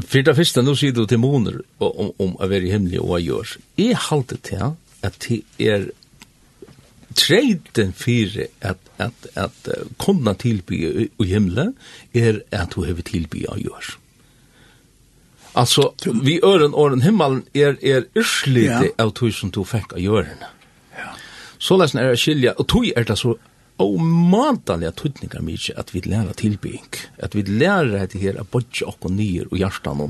For det første, nå sier du til måneder om, om å være himmelig og hva gjør. Jeg halte til at det er treyden fyrir at, at, at kunna tilby i himle er at du hever tilby av jord. Altså, vi øren åren himmelen er, er yrslite ja. av tog som du fikk av jørene. Ja. Så lesen er det skilja, og tog er det så omandalige tøytningar mykje at vi lærer tilbygging, at vi lærer dette her av bodja og nyer og hjertan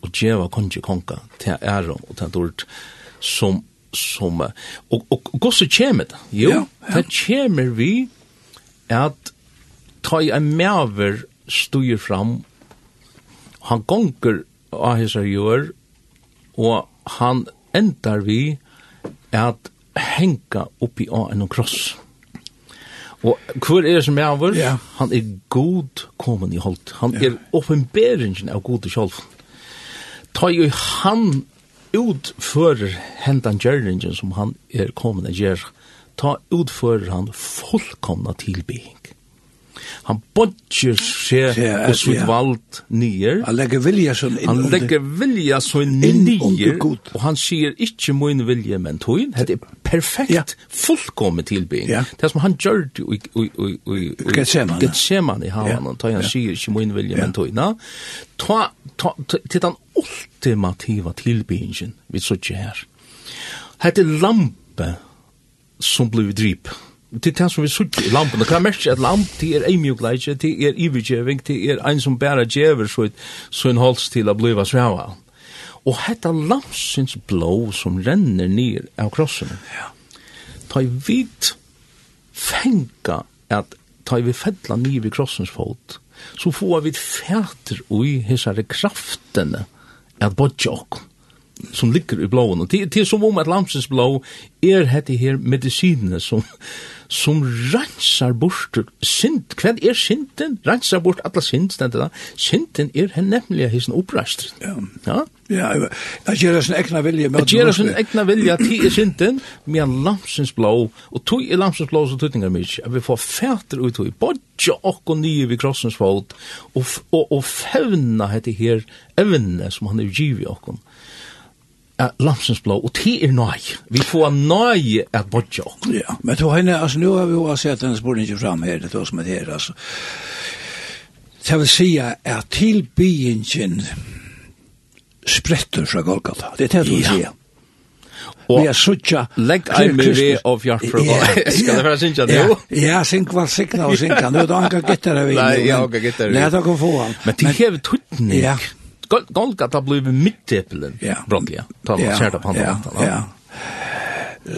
og djeva kongi konga til æron og til dård som som, og, og, og så kjemer det, jo, ja, ja. det kjemer vi at ta i en maver stuer fram, han gonger av hessa gjør, og han endar vi at henka oppi av en kross. Og hvor er det som er over? Yeah. Han er god kommen i holdt. Han ja. er oppenberingen av god i sjolv. Ta jo han utfører hendan gjørringen som han er kommet å gjøre, ta utfører han fullkomna tilbygging. Han bodger seg og sitt vald nyer. Han legger vilja sånn inn. Han legger vilja sånn nyer, og han sier ikke min vilje, men tog Det er perfekt, ja. fullkommet tilbygging. Ja. Det som han gjør det i, i, i, i, i Gethsemane i havanen, ja. han sier ikke min vilje, men togin. Ta, ta, ta, til den ultimativa tilbyggingen vi sitter her hette lampe som blev drip. Det er det som vi sutt i lampen. Det er mest at lamp, det er eimjugleitje, det er ivergjeving, det er ein som bæra djever så, så en holds til å bliva svæva. Og hetta lampsins blå som renner ned av krossen. Ja. Ta i vid fenga at ta i vi fedla ned i krossens fot, så får vi fæter ui hessare kraftene at bodja okkom som ligger i blåen. Og det, det er som om at lamsens blå er hette her medisinene som, som rensar bort synd. Hva er synden? Rensar bort alla synd, stendet da. Synden er hen nemlig hissen oppreist. Ja. Ja? Ja, at gjøre sin egna vilje. At gjøre sin egna vilje, ti er synden, men lamsens blå, og tog er lamsens blå som tøtninger mykje, at vi får fæter ut i bodja okko nye vi krossens fot, og, og, og fevna hette her evne som han er givet okko at Lamsens blå, og det er nøy. Vi får nøy at bodja okkur. Ja, men to henne, altså, nu har vi jo sett denne borde ikke fram her, det er som er her, altså. Det vil si at tilbyingen spretter fra Golgata. Det er det du vil si. Og vi er suttja... Legg ei med vi av hjart for å... Skal det være synkja det jo? Ja, sink var sikna og synkja. nu er det anka gitter av vi. Nei, ja, anka gitter av vi. Nei, da kan få han. Men det hever tuttning. Ja, ja Golgata blev mittepelen ja. Ta vad kärta på handen. Ja. ja.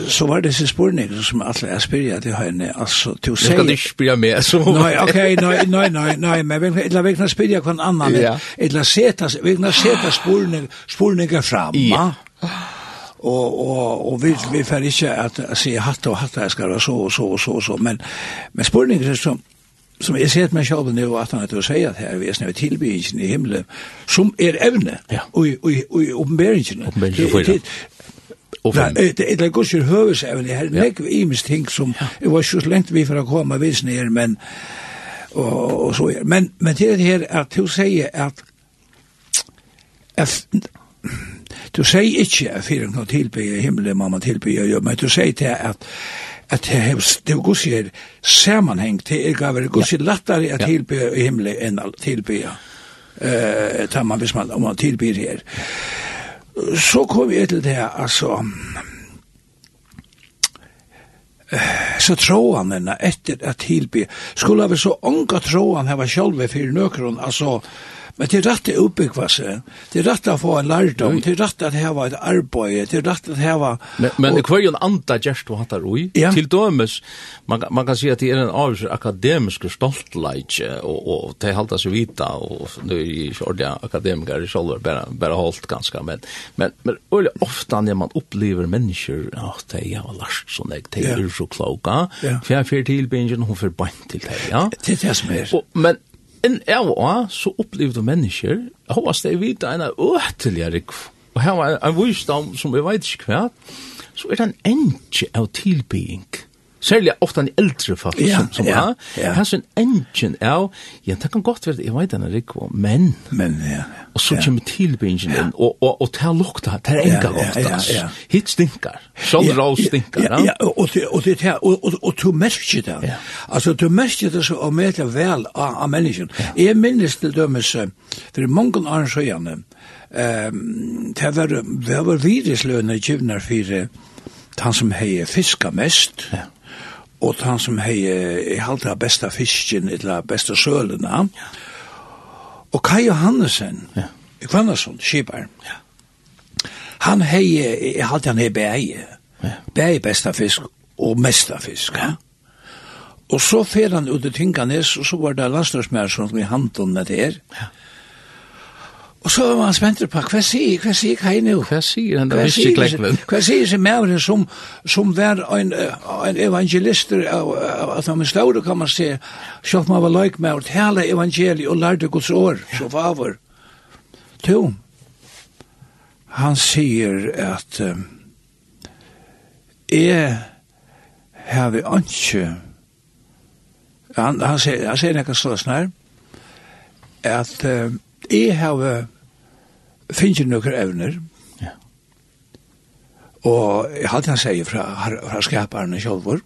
Så var det så spurning som alla är spyrja till henne, alltså till sig. si... Du skal med, så... Nej, okej, nej, nej, nej, nej, men vi kan spyrja spyrir annan, ja. eller seta, vi kan seta spurning spurninger fram, ja. Og, og, og vi, vi får ikke at, at si hatt og hatt, jeg skal være så og så og så, så men, men spurninger som, som jeg ser meg selv nå, at han er til å si at her vi er snøy tilbyggingen i himmelen, som er evne, ja. og i oppenberingen. Oppenberingen og fem. Det er det gos jo høvesevn, det er nekv imens ting som, det var ikke så lengt vi for å komme vis ned, men, og, og så er, Men, men til det her, at du sier at, at du sier ikke at fyrir noe tilbyg i himmelen, mamma tilbyg, men du sier til at, at at det er det er gussi er sammanheng til er gav er gussi lattare at tilbe i himmelen enn at tilbe eh tamman hvis man om man tilbyr her. Så kom vi til det altså så tråanene etter at tilby skulle vi så ånga tråan hava sjálve fyrir nøkron altså Men det er rett å utbyggva seg, det er rett å få en lærdom, det er rett å heva et arbeid, det er rett å heva... Men, men og, hver jo en andre gjerst du hattar ui, ja. til dømes, man, man kan si at det er en avgjør akademisk stoltleik, og, og det halda seg vita, og nu er jeg ikke ordentlig akademiker, jeg sjolver bare, bare holdt ganske, men, men, men øyelig ofte når man opplever mennesker, ja, oh, det er jævla lart sånn, det er jo så kloka, for jeg fyrt tilbindjen, hun fyrt bant til det, ja. Det er det som er. Og, men, inn av og så opplevde mennesker, hovast det vidt en øteligere rikv, og her var en visdom som vi vet ikke hva, så er det en enge av tilbygging særlig ofte en eldre folk ja, som, som ja, ja. Hans en engine er, ja, det kan godt være, jeg vet den er men, men ja, ja, og så ja. kommer tilbyggingen ja. og, og, og det lukter, det er enga godt, ja, ja, ja. hit stinker, sånn ja, råd stinker. Ja, ja, og det og det her, og, og, og du merker det, ja. altså du merker det så og merker vel av, av mennesken. Ja. Jeg minnes til dømes, for mange år siden, um, det var, det var viruslønne i kjøvner for han som heier fiska mest, ja og han som hei i halte besta fisken, eller besta sølena. Og Kai Johannesen, ja. i Kvannason, skipar, ja. han hei, i halte han hei bei, ja. bei besta fisk og mesta fisk. Ja. Og så fer han ut i Tinganes, og så var det landsløsmer som i handen med det her. Ja. Og så var han spent på, hva sier, hva sier hva nå? Hva sier han da visste klekven? Hva sier sin mævren som, som var en, en evangelister av, av at han slår, kan man se, sjokk man var løyk med å tale evangeliet og lærte Guds år, så favor. To, han sier at um, jeg har vi ikke, han, han sier, han sier nekka slåsnær, at um, jeg har finnet noen evner, ja. og jeg hadde han sier fra, fra skaperne selv,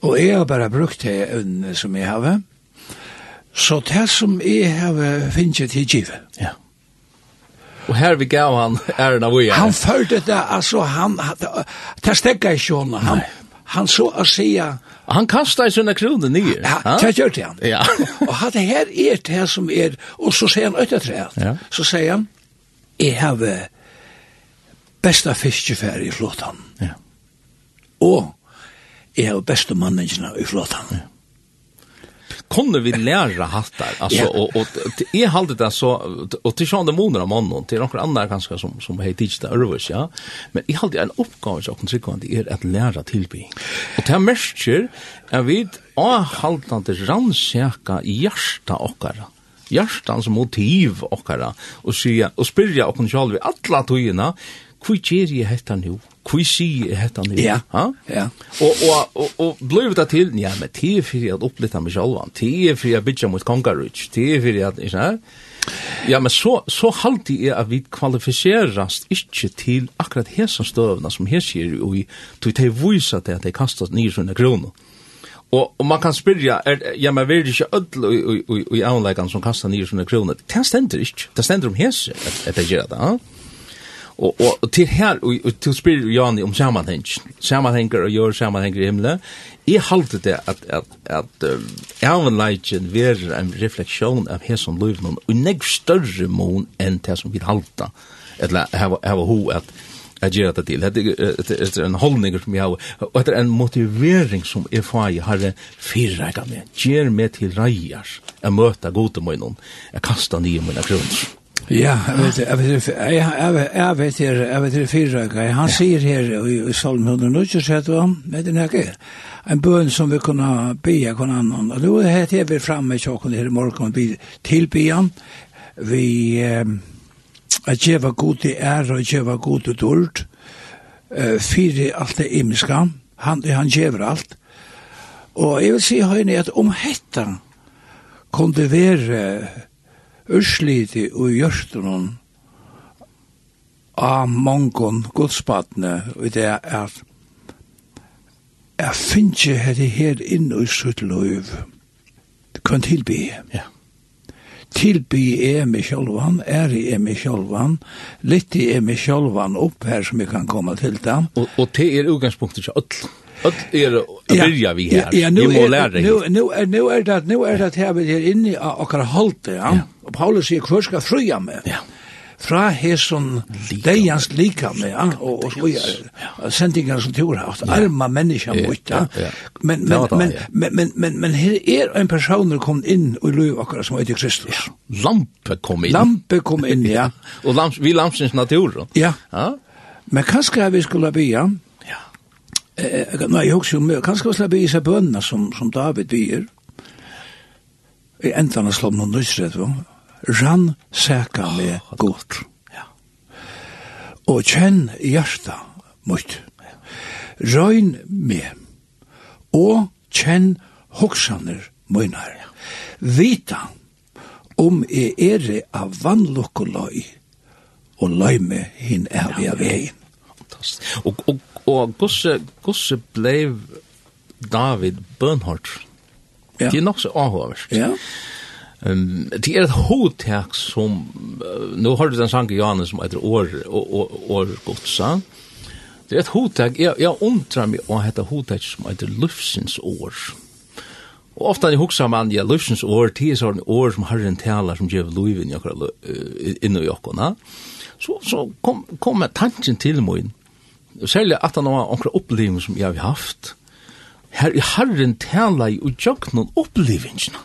og jeg har bare brukt det evnene som jeg har, så det som jeg har finnet til givet. Ja. Og her vi gav han æren av uja. Han følte det, altså, han, det stekka ikke henne, han, han så å säga... Han kastar sånne kroner ner. Ja, det gjør det han. Ja. og han det her er det som er, og så sier han øytetræet. Ja. Så sier han, jeg har besta fiskefær i flåtan. Ja. Og jeg har besta manningene i flåtan. Ja kunde vi lära hattar? Alltså och och är hållet det så och till Sean de Moner om honom till några andra kanske som som hej teach där ja. Men i halde en uppgåva så kan sig kan det är att lära tillbe och det här mäster är okkara, och haltande ransäka hjärta hjärtans motiv okkara, och säga och spyrja och kan vi alla tojena Hvor gjør jeg? kvisi hetta ni. Ja. Ha? Ja. Og og og, og blivit ta til ja, men te er fyrir at upplita meg sjálvan. te er fyrir at bitja mot kongarich, te er fyrir at, ikkje? Ja, men så så halti er at vi kvalifiserast ikkje til akkurat hesa støvna som her sier og vi tog te vísa til at dei kastar 900 kroner. Og, og man kan spyrja, er, ja, men veri ikkje öll i, i, i, i avlegan som kastar 900 kroner. Det stender ikke, det stender om hese at, at det gjør det, ja? Og, og, og til her, og, og til spyr Jani om sammanheng, sammanhengar og gjør sammanhengar i himmelen, jeg halte det at, at, at um, avnleikjen verer en refleksjon av hesson løyvnum, og negv større mån enn det som vi halte, eller hava ho at jeg gjør det til. Det er en holdning som jeg har, og det er en motivering som jeg får i herre fyrreika med. Gjør meg til reier, jeg møter gode munnen, jeg kastar nye mine kroner. Ja, jeg vet jeg vet jeg vet ikke, jeg vet fyrrøyga. Han sier her i Salm 190, sier du han, vet du ikke, en bøn som vi kunne bya kon annan. Og nå heter vi framme i tjokken her i morgen, vi tilbyan, vi at djeva god i ære og djeva god i dård, fyre alt det imiska, han, han djever alt. Og jeg vil si høyne at om hetta kunne være ursliti og gjørstunnen av mongon godspattene og det er at jeg finner ikke det her inn i sitt løyv. Kan tilby. Ja. Tilby er meg sjølvan, er er meg sjølvan, litt er meg sjølvan opp her som jeg kan komme til dem. Og, og det er utgangspunktet til alle. Öll er byrja börja vi her. Ja, nu är det nu nu nu er det nu er det her vi er inne i och hållter, ja. Og Paulus sier kvar skal fröja med. Ja. Fra hesson deians lika med, ja, og, og så er Sendingar som tur haft, arma menneska mot, ja. Men, men, men, men, men, men, men her er en person kom inn og løy akkurat som heter Kristus. Lampe kom inn. Lampe kom inn, ja. og lamp vi lampsins natur. Ja. ja. Men kanskje vi skulle be, ja, Eh, nei, jeg husker jo mye, kanskje også bygge seg bønene som, som David byr. I enden av slått noen nøysrett. Rann sæka med oh, godt. Ja. Og kjenn hjertet mot. Røyn med. Og kjenn hoksaner møynar. Vita om jeg er av vannlokk og løy, og løy med hinn er vi av vegin. Og, og Og gosse, gosse blei David Bernhardt. Ja. Det er nok så avhåverst. Ja. Um, det er et hovedtak som, uh, nå har du den sangen Janne som heter År, år, år Godsa. Det er et hovedtak, jeg, jeg undrar meg å hette hovedtak som heter Lufsens år. Og ofta jeg husker man, ja, Lufsens år, det er sånn år som har en taler som gjør loven i akkurat, uh, inne i akkurat. Så, så kom, kom jeg tanken til meg inn særlig at han har onkra oppleving som jeg har haft, her i herren tænla i og noen opplevingene.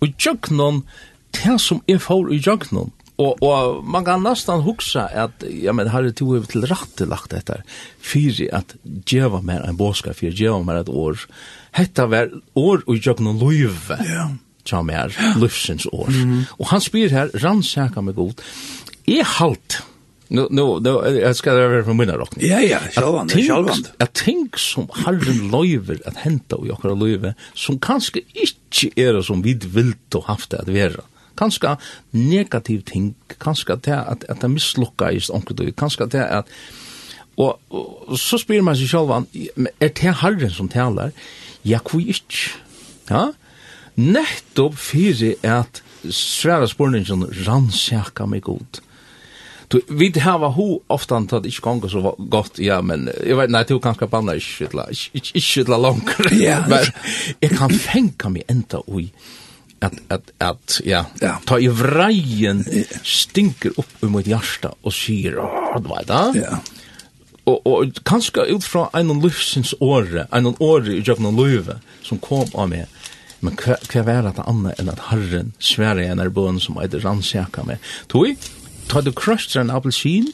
Og jøgnon, det som er for i jøgnon. Og, og man kan nesten huske at, ja, men herre, du har til rette lagt etter, fyrir at djeva mer en båska, fyrir djeva mer et år. Hetta var år og jøgnon løyve. Ja. Tja mer, løfsens år. Mm -hmm. Og han spyr her, rannsaka meg god, er halt, Nu nu då jag ska det vara från mina rock. Ja ja, självant, självant. Jag tänk som Harren Löver att hämta och jag Löver som kanske inte är det som vi vill och haft att vara. Kanske negativ ting, kanske att att att det misslyckas just onkel kanske att att och, och så spyr man sig självan är det Harren som talar. Ja, kvist. Ja? Nettopp fyrir at sværa spurningen rannsaka meg god. Du vet här var hur ofta han tað inte gongur så gott ja men jag vet, nej, du kan ska banna ikki skilla ikki skilla långt. Ja. Men jag kan fänka mig ända oi att, att, att, ja, ja. ta i vrejen, stinker upp ur mitt hjärta och syr vad du veit da. Ja. Og og kanskje ut frá einum lufsins orre, einum orre í jøgnum løve som kom av meg. Men hva, hva er det annet enn at Herren sverre en er bøn som eitir rannsjaka med? Tog tar du crusher en appelsin,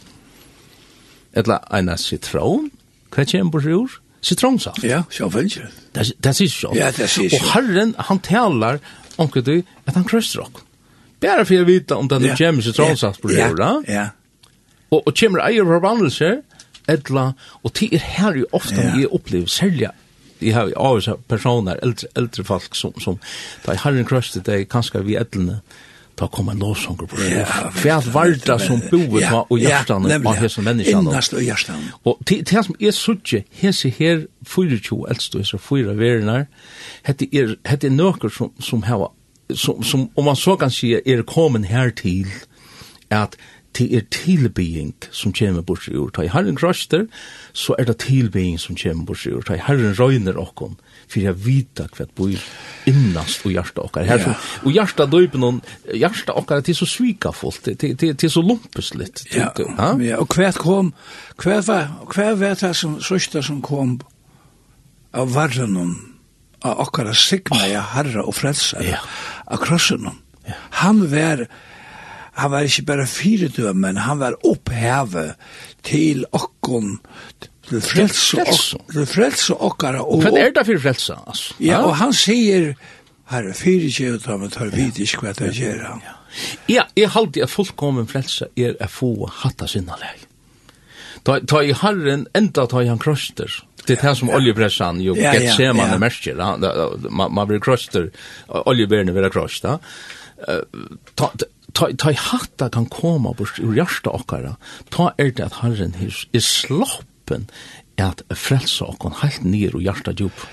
eller en citron, hva kommer på sjur? Citronsaft. Ja, sjåfølgelig. Det, det sier sjål. Ja, det sier sjål. Og Herren, han taler omkring du, at han crusher okken. Bare for å vite om det ja. kommer citronsaft på sjur, da. Ja, Og, og kommer eier forvandelse, etla, og det er her jo ofte ja. jeg opplever, særlig jeg har av personer, eldre, eldre folk som, som da jeg har en krøst til deg, kanskje vi etlene, da kom en lovsonger på det. Fært varda som boet ja, og hjertan ja, av hese menneskene. Innast og hjertan. Og til det som er suttje, hese her 24 eldst og hese fyra verinar, hette er, hette er nøkker som, som, som, som, om man så kan si, er kommet her til, at det er tilbygging som kommer bort i ur. Ta i herren kraster, så er det tilbygging som kommer bort i ur. Ta i herren røyner okkon, for jeg vita hva det bor innast og hjertet okkar. Her, ja. Og hjertet døypen og hjertet okkar er til så svika folk, til, til, til så lumpes litt. Ja, ja. ja, og hva kom, hva var, hva var det som, sørste som kom av varren av okkar signa ja herra og frelsa, ja. av krossen. Ja. Han var, han var ikke bare fyre men han var opphevet til okkon, til frelse, ok, til frelse okkara. Og, Hva er det for frelse, altså? Ja, og han sier, herre, fyre ikke ut av, men tar vidt ikke hva det gjør han. Ja, jeg halte at fullkommen frelse er å få hatta sinna leg. Ta, ta i herren, enda ta i han krøster, det er det som oljepressan jo ja, get ser man det märker man man blir kröster oljebärna vill krösta ta ta ta hatta kan koma bort ur hjarta okkara ta er det at herren her er sloppen at frelsa okkon helt ner ur hjarta djup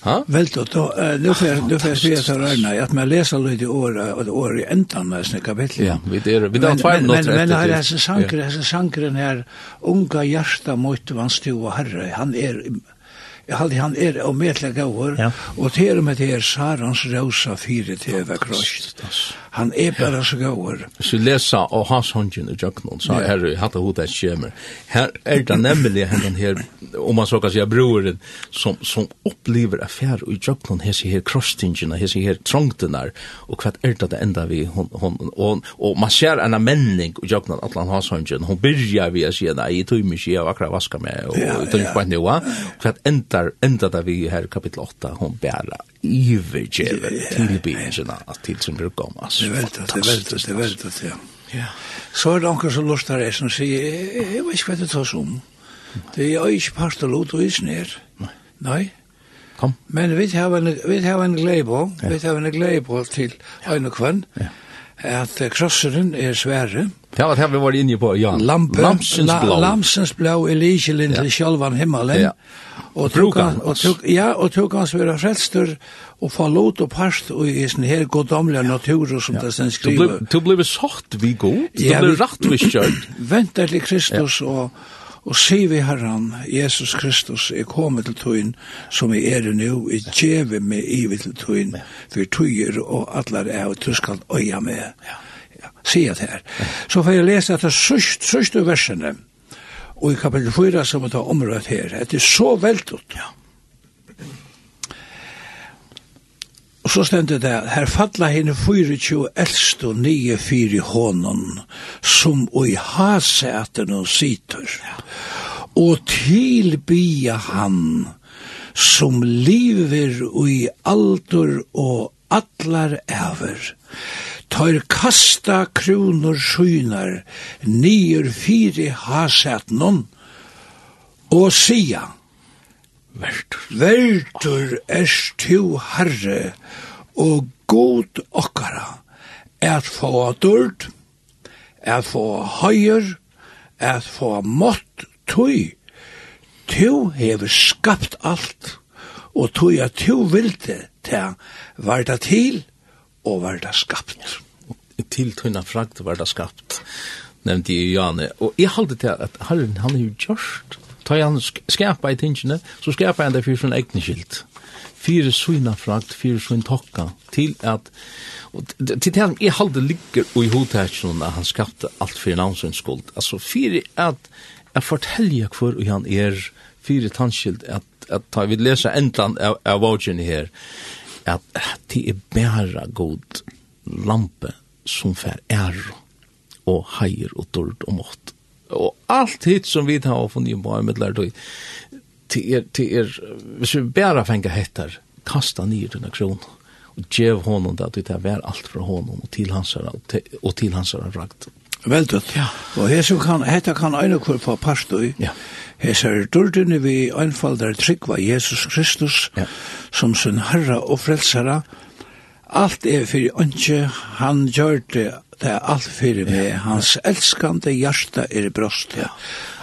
ha? Vel då nu fer nu fer se så räkna att man läser lite år och år i ändan med sina kapitel ja vi det vi det två något men men här är så sanker är så unga hjarta mot vanstu och herre han är Jeg halde han er og medle gaur, ja. og til og med det er Sarans rosa fire teva krost. Han er bare så gaur. Hvis vi lesa av hans hånden i Jöknon, så er det hatt av hodet et skjemer. Her er det nemlig henne her, om man så kan si, broren, som, som opplever affær i Jöknon, hese her krostingene, hese her trongtenar, og hva er det det enda vi, hon, hon, hon, og man ser en menning i Jöknon, at han hans hånden, hon byrja vi å si, nei, jeg tog mye, jeg var akkurat vaska meg, og jeg tog mye, hva enda tar enda där vi här kapitel 8 hon bära övergiven till bingen att till som brukar om alltså. Det väldigt, det väldigt, det väldigt, ja. Ja. Så är det någon som lustar är som säger, jag vet inte vad det tar som. Det är inte pastor lot och is ner. Nej. Nej. Kom. Men vi har en, vi har en gläbo, vi har en gläbo till en kvann. Ja at krosseren er svære. Det var det vi var inne på, ja. Lampe, Lamsens blå. Lamsens blå er likelind til sjølvan himmelen. Ja. Og han og tuk, ja, og tuk han være frelster og få lot og parst og i sin her goddomlige natur som ja. det sen skriver. Du ble sagt vi god, ja, du ble rett vi kjørt. Vent til Kristus ja. og Og se vi herran, Jesus Kristus, er kommet til tøyen som jeg er nu, jeg djeve meg ivi til tøyen, for tøyer og atler er, og du skal øya med. Ja. Ja, se det her. Så får jeg lese etter sørste versene. Mm og i kapitel 4 som vi tar området her. Det er så veldig. Ja. Og så stendte det, her falla henne 24 eldst og nye fyr i hånden, som og i haseten og sitter. Og tilbya han, som lever og i alder og atlar æver, tar kasta kronor skynar nyer fyri hasat non, og sia, Vertur. Vertur erst tu herre, og god okkara, at få dørt, at få høyer, at få mått tøy. Tu hever skapt alt, og tøy at tu vilte ta var det til, og var det skapt. Til tøyna frakt var det skapt, nevnte jeg Janne. Og jeg halte til at Herren, han er jo gjørst. Ta han skapa i tingene, så skapa han det for sin egen skilt. Fyre svina frakt, fyre svina tokka, til at, og til det jeg halte ligger i hodtætsjonen at han skapte alt for navnsens skuld. Altså fyre at, jeg fortelja hvor han er, fyre tannskilt, at, at ta vi leser endan av, av vågen her, at det er bæra god lampe som fer er og heier og dård og mått. Og alt hit som vi tar av funnet på med tog, til er, til er, hvis vi bæra fengar hettar, kasta nir dina kron, og gjev honom det at vi tar vær alt fra honom og til hans og til hans rakt. Veldig. Ja. Og her som kan, hetta kan øyne kvar på parstøy. Ja hesar durdene vi einfaldar tryggva Jesus Kristus ja. som sin herra og frelsara. Alt er fyrir ønske, han gjør det, det er alt fyrir meg. Hans elskande hjärsta er i bröst. Ja.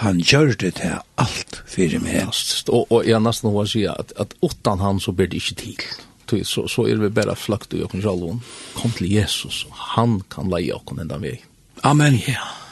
Han gjør det, det er alt fyrir meg. Og, og jeg nesten må si at, at utan han så blir det ikke til. Så, så er vi bare flakt i okken sjalvån. Kom til Jesus, han kan leie okken enda vei. Amen. Ja.